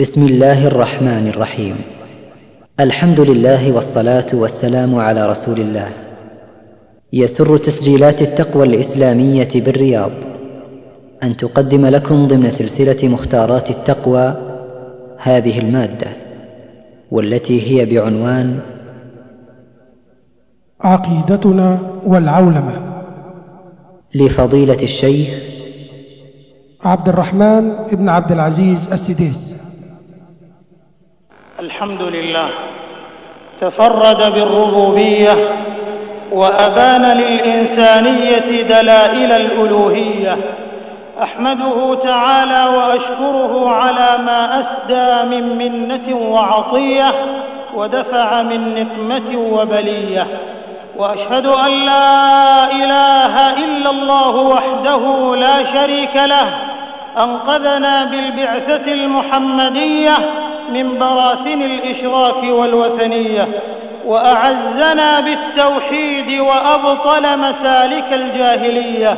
بسم الله الرحمن الرحيم. الحمد لله والصلاة والسلام على رسول الله. يسر تسجيلات التقوى الإسلامية بالرياض. أن تقدم لكم ضمن سلسلة مختارات التقوى هذه المادة والتي هي بعنوان عقيدتنا والعولمة. لفضيلة الشيخ عبد الرحمن بن عبد العزيز السديس. الحمد لله. تفرد بالربوبية وأبان للإنسانية دلائل الألوهية. أحمده تعالى وأشكره على ما أسدى من منة وعطية ودفع من نقمة وبلية. وأشهد أن لا إله إلا الله وحده لا شريك له. أنقذنا بالبعثة المحمدية من براثن الإشراك والوثنية وأعزنا بالتوحيد وأبطل مسالك الجاهلية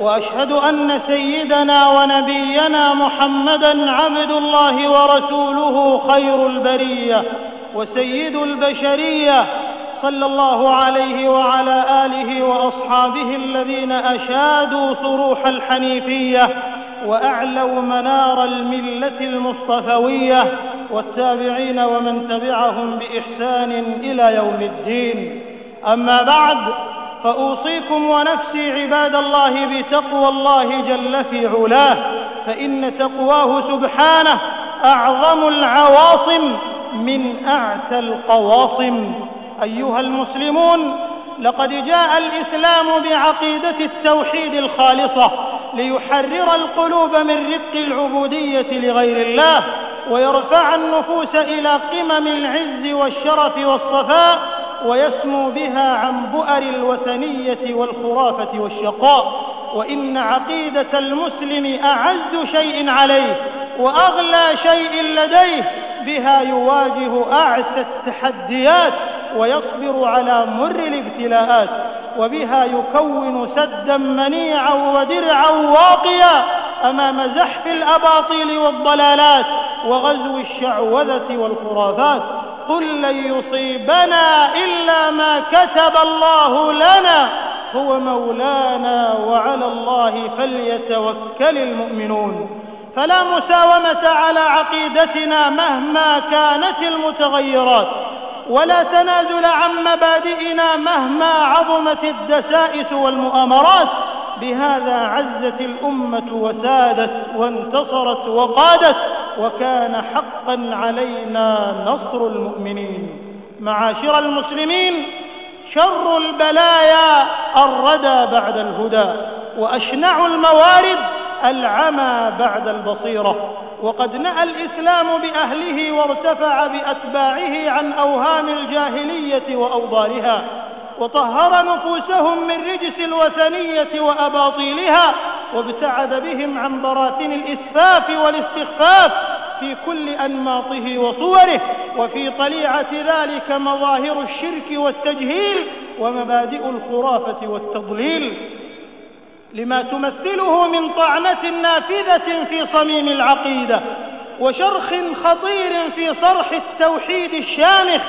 وأشهد أن سيدنا ونبينا محمدا عبد الله ورسوله خير البرية وسيد البشرية صلى الله عليه وعلى آله وأصحابه الذين أشادوا صروح الحنيفية وأعلوا منار الملة المصطفوية والتابعين ومن تبعهم بإحسان إلى يوم الدين. أما بعد فأوصيكم ونفسي عباد الله بتقوى الله جل في علاه فإن تقواه سبحانه أعظم العواصم من أعتى القواصم. أيها المسلمون لقد جاء الإسلام بعقيدة التوحيد الخالصة ليحرر القلوب من رق العبودية لغير الله ويرفع النفوس إلى قمم العز والشرف والصفاء ويسمو بها عن بؤر الوثنية والخرافة والشقاء. وإن عقيدة المسلم أعز شيء عليه وأغلى شيء لديه بها يواجه اعتى التحديات ويصبر على مر الابتلاءات وبها يكون سدا منيعا ودرعا واقيا أمام زحف الأباطيل والضلالات. وغزو الشعوذة والخرافات قل لن يصيبنا إلا ما كتب الله لنا هو مولانا وعلى الله فليتوكل المؤمنون فلا مساومة على عقيدتنا مهما كانت المتغيرات ولا تنازل عن مبادئنا مهما عظمت الدسائس والمؤامرات بهذا عزت الأمة وسادت وانتصرت وقادت وكان حقا علينا نصر المؤمنين. معاشر المسلمين شر البلايا الردى بعد الهدى وأشنع الموارد العمى بعد البصيرة. وقد نأى الإسلام بأهله وارتفع بأتباعه عن أوهام الجاهلية وأوضارها وطهر نفوسهم من رجس الوثنية وأباطيلها وابتعد بهم عن براثن الإسفاف والاستخفاف في كل أنماطه وصوره وفي طليعة ذلك مظاهر الشرك والتجهيل ومبادئ الخرافة والتضليل. لما تمثله من طعنة نافذة في صميم العقيدة وشرخ خطير في صرح التوحيد الشامخ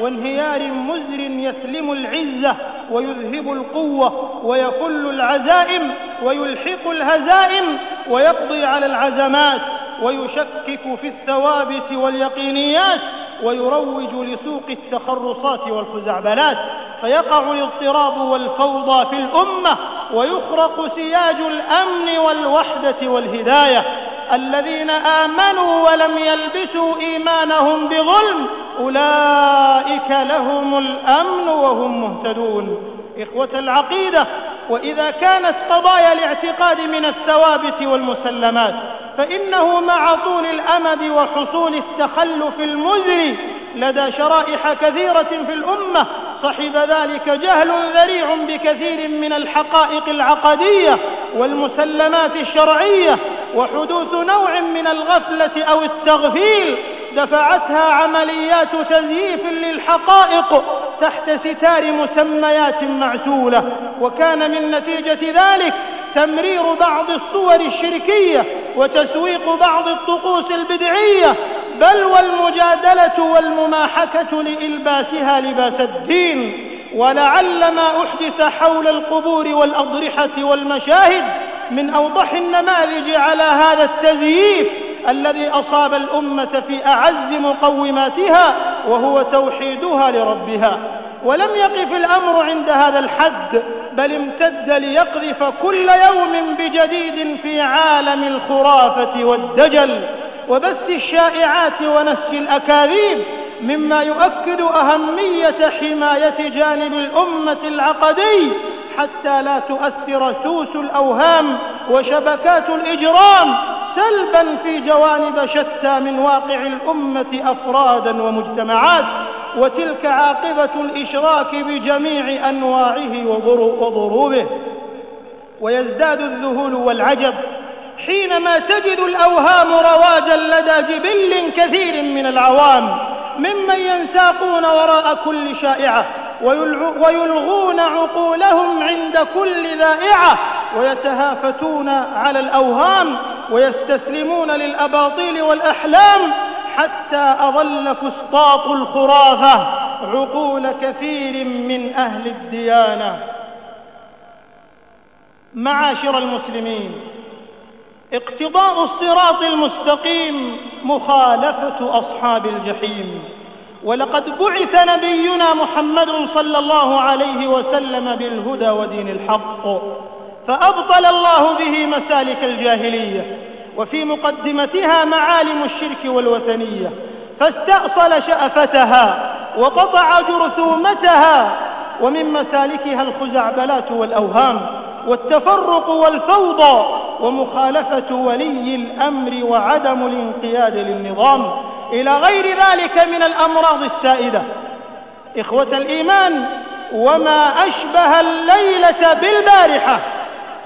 وانهيار مزر يثلم العزة ويذهب القوة ويفل العزائم ويلحق الهزائم ويقضي على العزمات ويشكك في الثوابت واليقينيات ويروج لسوق التخرصات والخزعبلات فيقع الاضطراب والفوضى في الأمة ويخرق سياج الأمن والوحدة والهداية الذين آمنوا ولم يلبسوا إيمانهم بظلم أولئك لهم الأمن وهم مهتدون. إخوة العقيدة وإذا كانت قضايا الاعتقاد من الثوابت والمسلمات فإنه مع طول الأمد وحصول التخلف المزري لدى شرائح كثيرة في الأمة صحب ذلك جهل ذريع بكثير من الحقائق العقدية والمسلمات الشرعية وحدوث نوع من الغفلة أو التغفيل دفعتها عمليات تزييف للحقائق تحت ستار مسميات معسولة وكان من نتيجة ذلك تمرير بعض الصور الشركية وتسويق بعض الطقوس البدعية بل والمجادلة والمماحكة لإلباسها لباس الدين. ولعل ما أحدث حول القبور والأضرحة والمشاهد من أوضح النماذج على هذا التزييف. الذي أصاب الأمة في أعز مقوماتها وهو توحيدها لربها. ولم يقف الأمر عند هذا الحد بل امتد ليقذف كل يوم بجديد في عالم الخرافة والدجل وبث الشائعات ونسج الأكاذيب مما يؤكد أهمية حماية جانب الأمة العقدي حتى لا تؤثر سوس الأوهام وشبكات الإجرام سلبا في جوانب شتى من واقع الأمة أفرادا ومجتمعات وتلك عاقبة الإشراك بجميع أنواعه وضروبه ويزداد الذهول والعجب حينما تجد الأوهام رواجا لدى جبل كثير من العوام ممن ينساقون وراء كل شائعة ويلغون عقولهم عند كل ذائعة ويتهافتون على الأوهام ويستسلمون للأباطيل والأحلام حتى أظل فسطاط الخرافة عقول كثير من أهل الديانة. معاشر المسلمين اقتضاء الصراط المستقيم مخالفة أصحاب الجحيم. ولقد بعث نبينا محمد صلى الله عليه وسلم بالهدى ودين الحق. فأبطل الله به مسالك الجاهلية وفي مقدمتها معالم الشرك والوثنية. فاستأصل شأفتها وقطع جرثومتها ومن مسالكها الخزعبلات والأوهام والتفرق والفوضى ومخالفة ولي الأمر وعدم الانقياد للنظام. إلى غير ذلك من الأمراض السائدة. إخوة الإيمان وما أشبه الليلة بالبارحة.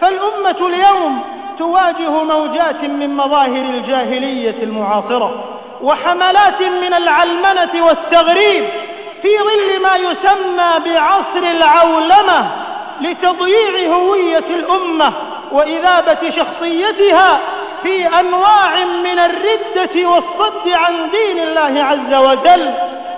فالأمة اليوم تواجه موجات من مظاهر الجاهلية المعاصرة وحملات من العلمنة والتغريب في ظل ما يسمى بعصر العولمة لتضييع هوية الأمة وإذابة شخصيتها في أنواع من الردة والصد عن دين الله عز وجل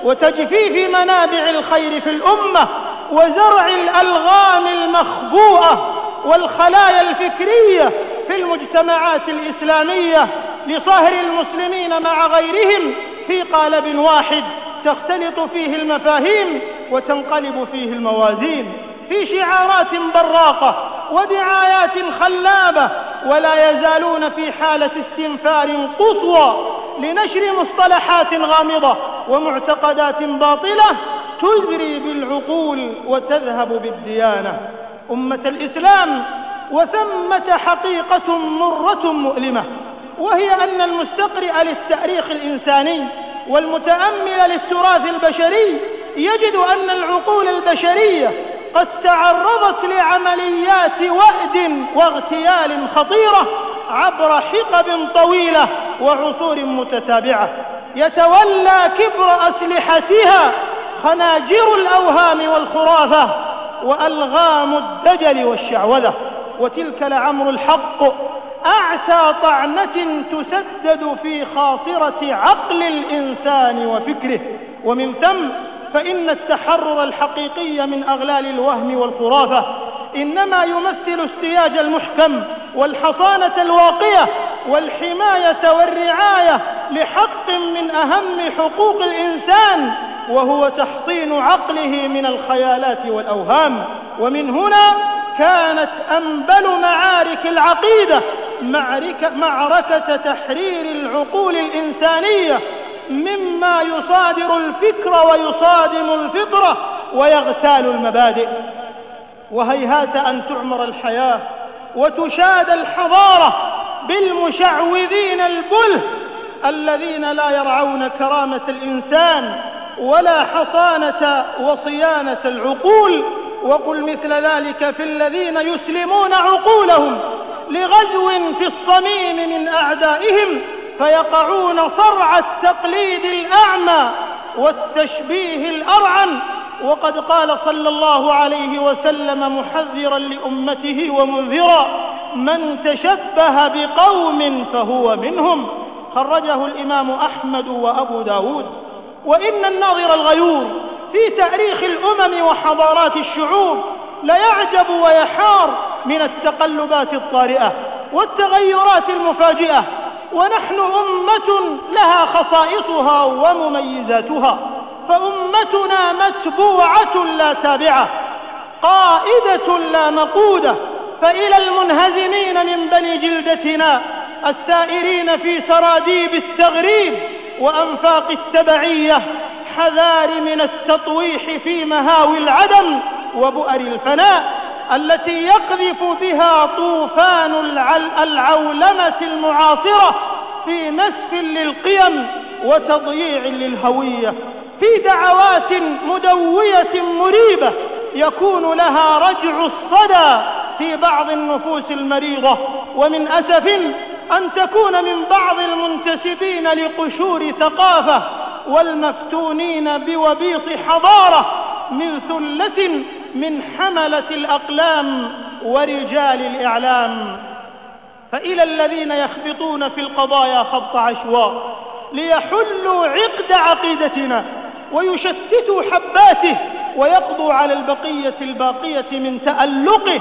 وتجفيف منابع الخير في الأمة وزرع الألغام المخبوءة والخلايا الفكرية في المجتمعات الإسلامية لصهر المسلمين مع غيرهم في قالب واحد تختلط فيه المفاهيم وتنقلب فيه الموازين في شعارات براقة ودعايات خلابة ولا يزالون في حالة استنفار قصوى لنشر مصطلحات غامضة ومعتقدات باطلة تزري بالعقول وتذهب بالديانة. أمة الإسلام وثمة حقيقة مرة مؤلمة وهي أن المستقرئ للتأريخ الإنساني والمتأمل للتراث البشري يجد أن العقول البشرية قد تعرضت لعمليات وأد واغتيال خطيرة عبر حقب طويلة وعصور متتابعة. يتولى كبر أسلحتها خناجر الأوهام والخرافة. وألغام الدجل والشعوذة وتلك لعمر الحق. أعتى طعنة تسدد في خاصرة عقل الإنسان وفكره. ومن ثم فإن التحرر الحقيقي من أغلال الوهم والخرافة. إنما يمثل السياج المحكم والحصانة الواقية والحماية والرعاية لحق من أهم حقوق الإنسان. وهو تحصين عقله من الخيالات والأوهام. ومن هنا كانت أنبل معارك العقيدة معركة تحرير العقول الإنسانية. مما يصادر الفكر ويصادم الفطرة ويغتال المبادئ. وهيهات أن تعمر الحياة وتشاد الحضارة بالمشعوذين البله الذين لا يرعون كرامة الإنسان. ولا حصانة وصيانة العقول وقل مثل ذلك في الذين يسلمون عقولهم لغزو في الصميم من أعدائهم فيقعون صرع التقليد الأعمى والتشبيه الأرعن. وقد قال صلى الله عليه وسلم محذرا لأمته ومنذرا من تشبه بقوم فهو منهم خرجه الإمام أحمد وأبو داود. وإن الناظر الغيور في تاريخ الأمم وحضارات الشعوب ليعجب ويحار من التقلبات الطارئة والتغيرات المفاجئة ونحن أمة لها خصائصها ومميزاتها فأمتنا متبوعة لا تابعة قائدة لا مقودة فإلى المنهزمين من بني جلدتنا السائرين في سراديب التغريب وأنفاق التبعية حذار من التطويح في مهاوي العدم وبؤر الفناء التي يقذف بها طوفان العولمة المعاصرة في نسف للقيم وتضييع للهوية. في دعوات مدوية مريبة يكون لها رجع الصدى في بعض النفوس المريضة. ومن أسف أن تكون من بعض المنتسبين لقشور ثقافة والمفتونين بوبيص حضارة من ثلة من حملة الأقلام ورجال الإعلام. فإلى الذين يخبطون في القضايا خبط عشواء ليحلوا عقد عقيدتنا ويشتتوا حباته ويقضوا على البقية الباقية من تألقه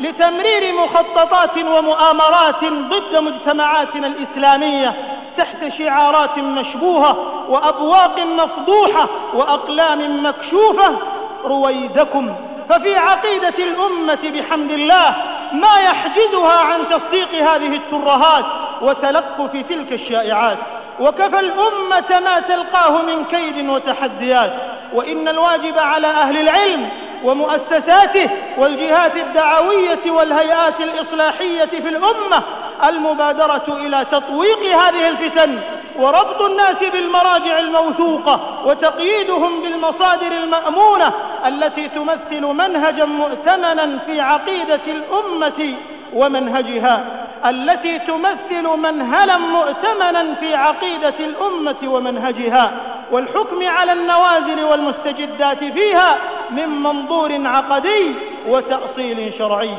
لتمرير مخططات ومؤامرات ضد مجتمعاتنا الإسلامية تحت شعارات مشبوهة وأبواق مفضوحة وأقلام مكشوفة. رويدكم. ففي عقيدة الأمة بحمد الله ما يحجزها عن تصديق هذه الترهات وتلقف تلك الشائعات. وكفى الأمة ما تلقاه من كيد وتحديات. وإن الواجب على أهل العلم ومؤسساته والجهات الدعوية والهيئات الإصلاحية في الأمة المبادرة إلى تطويق هذه الفتن وربط الناس بالمراجع الموثوقة وتقييدهم بالمصادر المأمونة التي تمثل منهجا مؤتمنا في عقيدة الأمة ومنهجها. التي تمثل منهلا مؤتمنا في عقيدة الأمة ومنهجها والحكم على النوازل والمستجدات فيها من منظور عقدي وتأصيل شرعي.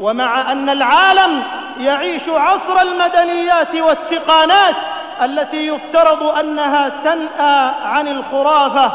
ومع أن العالم يعيش عصر المدنيات والتقانات التي يفترض أنها تنأى عن الخرافة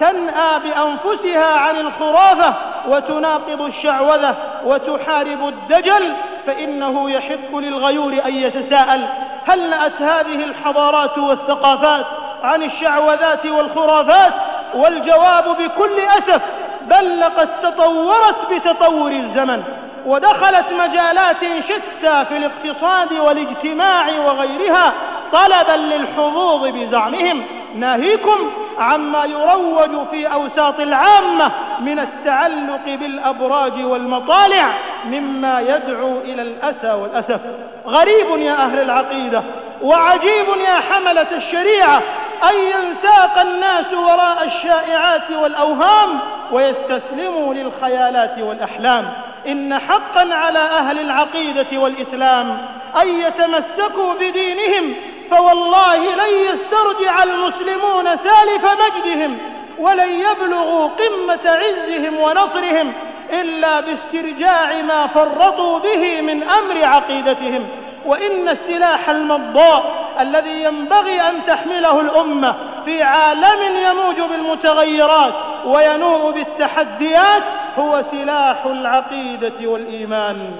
تنأى بأنفسها عن الخرافة وتناقض الشعوذة وتحارب الدجل فإنه يحق للغيور أن يتساءل هل نأت هذه الحضارات والثقافات عن الشعوذات والخرافات والجواب بكل أسف بل لقد تطورت بتطور الزمن ودخلت مجالات شتى في الاقتصاد والاجتماع وغيرها طلبا للحظوظ بزعمهم. ناهيكم عما يروج في أوساط العامة من التعلق بالأبراج والمطالع مما يدعو إلى الأسى والأسف. غريب يا أهل العقيدة وعجيب يا حملة الشريعة أن ينساق الناس وراء الشائعات والأوهام ويستسلموا للخيالات والأحلام. إن حقا على أهل العقيدة والإسلام أن يتمسكوا بدينهم فوالله لن يسترجع المسلمون سالف مجدهم ولن يبلغوا قمة عزهم ونصرهم إلا باسترجاع ما فرطوا به من أمر عقيدتهم. وإن السلاح المضاء الذي ينبغي أن تحمله الأمة في عالم يموج بالمتغيرات وينوء بالتحديات هو سلاح العقيدة والإيمان.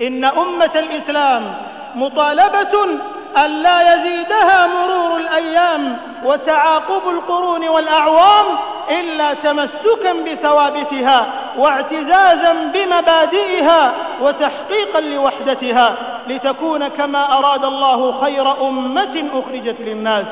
إن أمة الإسلام مطالبة ألا يزيدها مرور الأيام وتعاقب القرون والأعوام إلا تمسكا بثوابتها واعتزازا بمبادئها وتحقيقا لوحدتها لتكون كما أراد الله خير أمة أخرجت للناس.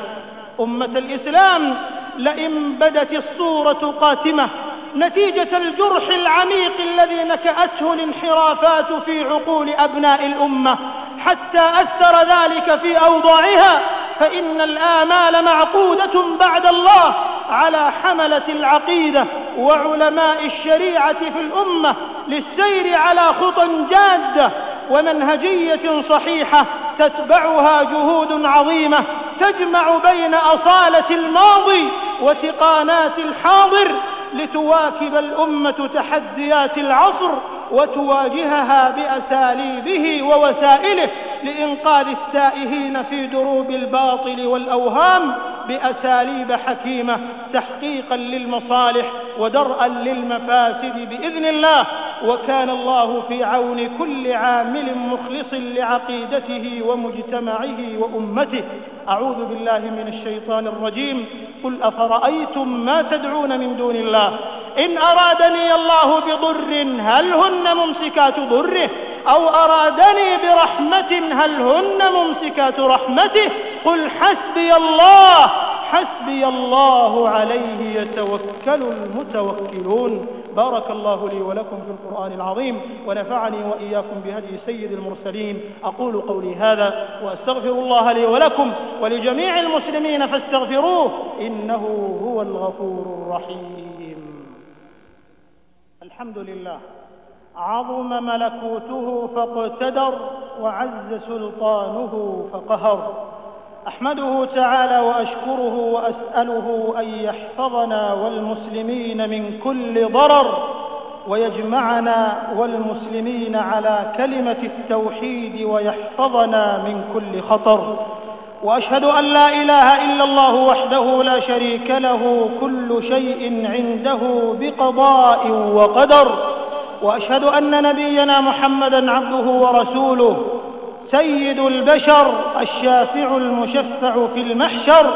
أمة الإسلام لئن بدت الصورة قاتمة نتيجة الجرح العميق الذي نكأته الانحرافات في عقول أبناء الأمة. حتى أثر ذلك في أوضاعها فإن الآمال معقودة بعد الله على حملة العقيدة وعلماء الشريعة في الأمة للسير على خطى جادة ومنهجية صحيحة تتبعها جهود عظيمة تجمع بين أصالة الماضي وتقانات الحاضر لتواكب الأمة تحديات العصر وتواجهها بأساليبه ووسائله لإنقاذ التائهين في دروب الباطل والأوهام بأساليب حكيمة تحقيقا للمصالح ودرءا للمفاسد بإذن الله. وكان الله في عون كل عامل مخلص لعقيدته ومجتمعه وأمته. أعوذ بالله من الشيطان الرجيم. قل أفرأيتم ما تدعون من دون الله؟ إن أرادني الله بضر هل هن ممسكات ضره؟ أو أرادني برحمة هل هن ممسكات رحمته؟ قل حسبي الله حسبي الله عليه يتوكل المتوكلون. بارك الله لي ولكم في القرآن العظيم ونفعني وإياكم بهدي سيد المرسلين. أقول قولي هذا وأستغفر الله لي ولكم ولجميع المسلمين فاستغفروه إنه هو الغفور الرحيم. الحمد لله. عظم ملكوته فاقتدر وعز سلطانه فقهر. أحمده تعالى وأشكره وأسأله أن يحفظنا والمسلمين من كل ضرر ويجمعنا والمسلمين على كلمة التوحيد ويحفظنا من كل خطر. وأشهد أن لا إله إلا الله وحده لا شريك له كل شيء عنده بقضاء وقدر. وأشهد أن نبينا محمدا عبده ورسوله سيد البشر الشافع المشفع في المحشر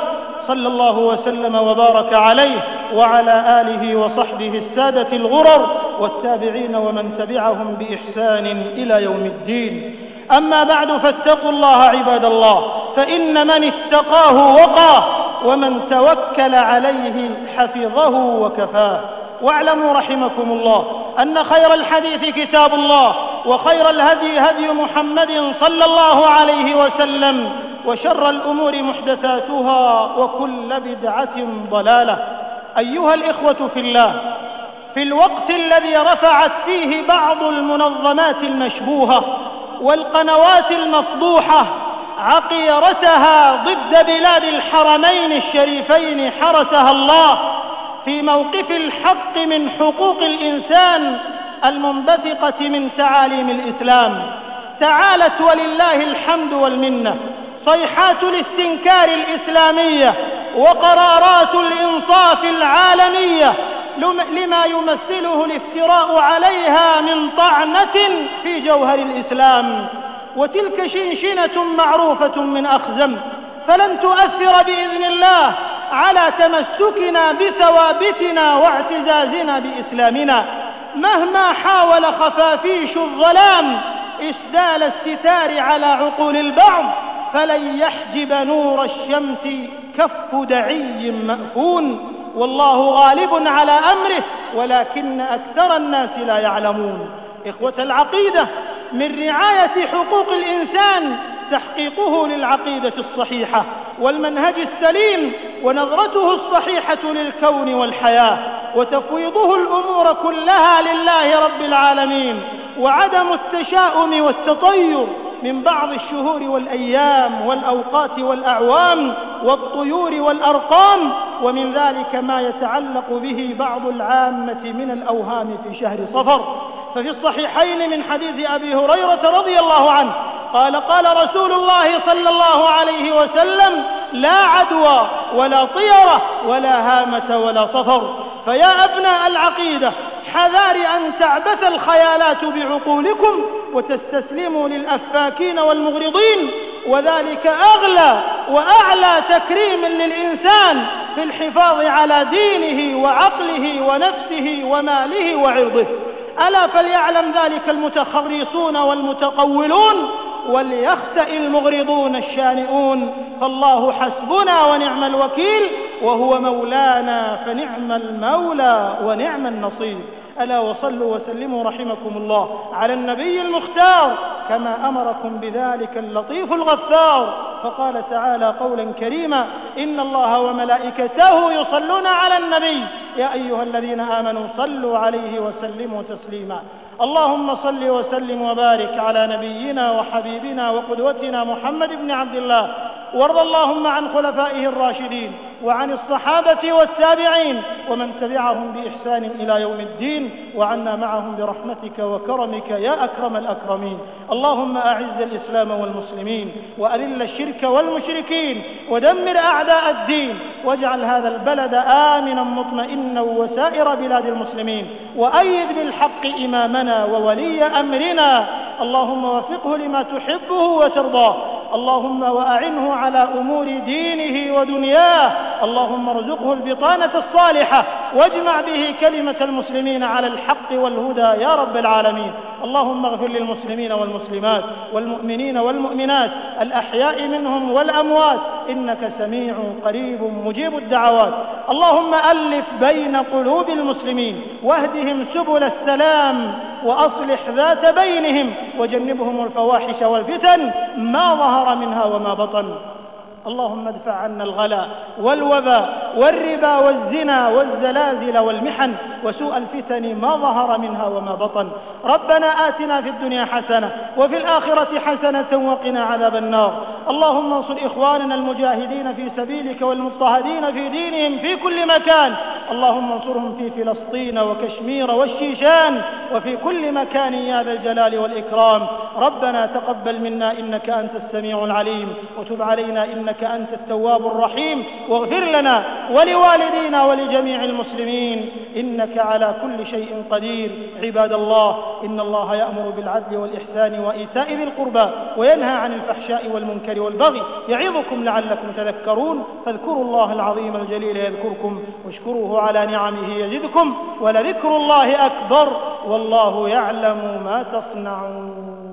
صلى الله وسلم وبارك عليه وعلى آله وصحبه السادة الغرر والتابعين ومن تبعهم بإحسان إلى يوم الدين. أما بعد فاتقوا الله عباد الله فإن من اتقاه وقاه ومن توكل عليه حفظه وكفاه. واعلموا رحمكم الله أن خير الحديث كتاب الله وخير الهدي هدي محمد صلى الله عليه وسلم وشر الأمور محدثاتها وكل بدعة ضلالة. أيها الإخوة في الله في الوقت الذي رفعت فيه بعض المنظمات المشبوهة والقنوات المفضوحة عقيرتها ضد بلاد الحرمين الشريفين حرسها الله في موقف الحق من حقوق الإنسان المنبثقة من تعاليم الإسلام. تعالت ولله الحمد والمنة. صيحات الاستنكار الإسلامية وقرارات الإنصاف العالمية لما يمثله الافتراء عليها من طعنة في جوهر الإسلام. وتلك شنشنة معروفة من أخزم. فلن تؤثر بإذن الله على تمسكنا بثوابتنا واعتزازنا بإسلامنا. مهما حاول خفافيش الظلام إسدال الستار على عقول البعض فلن يحجب نور الشمس كف دعي مأفون. والله غالب على أمره ولكن أكثر الناس لا يعلمون. إخوة العقيدة من رعاية حقوق الإنسان تحقيقه للعقيدة الصحيحة والمنهج السليم ونظرته الصحيحة للكون والحياة. وتفويضه الأمور كلها لله رب العالمين وعدم التشاؤم والتطير من بعض الشهور والأيام والأوقات والأعوام والطيور والأرقام ومن ذلك ما يتعلق به بعض العامة من الأوهام في شهر صفر. ففي الصحيحين من حديث أبي هريرة رضي الله عنه قال قال رسول الله صلى الله عليه وسلم لا عدوى ولا طيرة ولا هامة ولا صفر. فيا أبناء العقيدة حذار أن تعبث الخيالات بعقولكم وتستسلموا للأفاكين والمغرضين وذلك أغلى وأعلى تكريم للإنسان في الحفاظ على دينه وعقله ونفسه وماله وعرضه. ألا فليعلم ذلك المتخرصون والمتقولون وليخسأ المغرضون الشانئون. فالله حسبنا ونعم الوكيل. وهو مولانا فنعم المولى ونعم النصير. ألا وصلوا وسلموا رحمكم الله على النبي المختار كما أمركم بذلك اللطيف الغفار. فقال تعالى قولا كريما إن الله وملائكته يصلون على النبي. يا أيها الذين آمنوا صلوا عليه وسلموا تسليما. اللهم صل وسلم وبارك على نبينا وحبيبنا وقدوتنا محمد بن عبد الله. وارض اللهم عن خلفائه الراشدين. وعن الصحابة والتابعين ومن تبعهم بإحسان إلى يوم الدين وعنا معهم برحمتك وكرمك يا أكرم الأكرمين. اللهم أعز الإسلام والمسلمين وأذل الشرك والمشركين ودمر أعداء الدين واجعل هذا البلد آمنا مطمئنا وسائر بلاد المسلمين وأيد بالحق إمامنا وولي أمرنا. اللهم وفقه لما تحبه وترضاه. اللهم وأعنه على أمور دينه ودنياه. اللهم ارزقه البطانة الصالحة. واجمع به كلمة المسلمين على الحق والهدى يا رب العالمين. اللهم اغفر للمسلمين والمسلمات والمؤمنين والمؤمنات. الأحياء منهم والأموات. إنك سميع قريب مجيب الدعوات. اللهم ألف بين قلوب المسلمين. واهدهم سبل السلام. وأصلح ذات بينهم وجنبهم الفواحش والفتن ما ظهر منها وما بطن. اللهم ادفع عنا الغلا والوباء والربا والزنا والزلازل والمحن وسوء الفتن ما ظهر منها وما بطن. ربنا آتنا في الدنيا حسنة وفي الآخرة حسنة وقنا عذاب النار. اللهم انصر إخواننا المجاهدين في سبيلك والمضطهدين في دينهم في كل مكان. اللهم انصرهم في فلسطين وكشمير والشيشان وفي كل مكان يا ذا الجلال والإكرام. ربنا تقبل منا إنك أنت السميع العليم وتب علينا إنك أنت التواب الرحيم. واغفر لنا ولوالدينا ولجميع المسلمين إنك على كل شيء قدير. عباد الله إن الله يأمر بالعدل والإحسان وإيتاء ذي القربى وينهى عن الفحشاء والمنكر والبغي. يعظكم لعلكم تذكرون. فاذكروا الله العظيم الجليل يذكركم. على نعمه يزدكم ولذكر الله أكبر والله يعلم ما تصنعون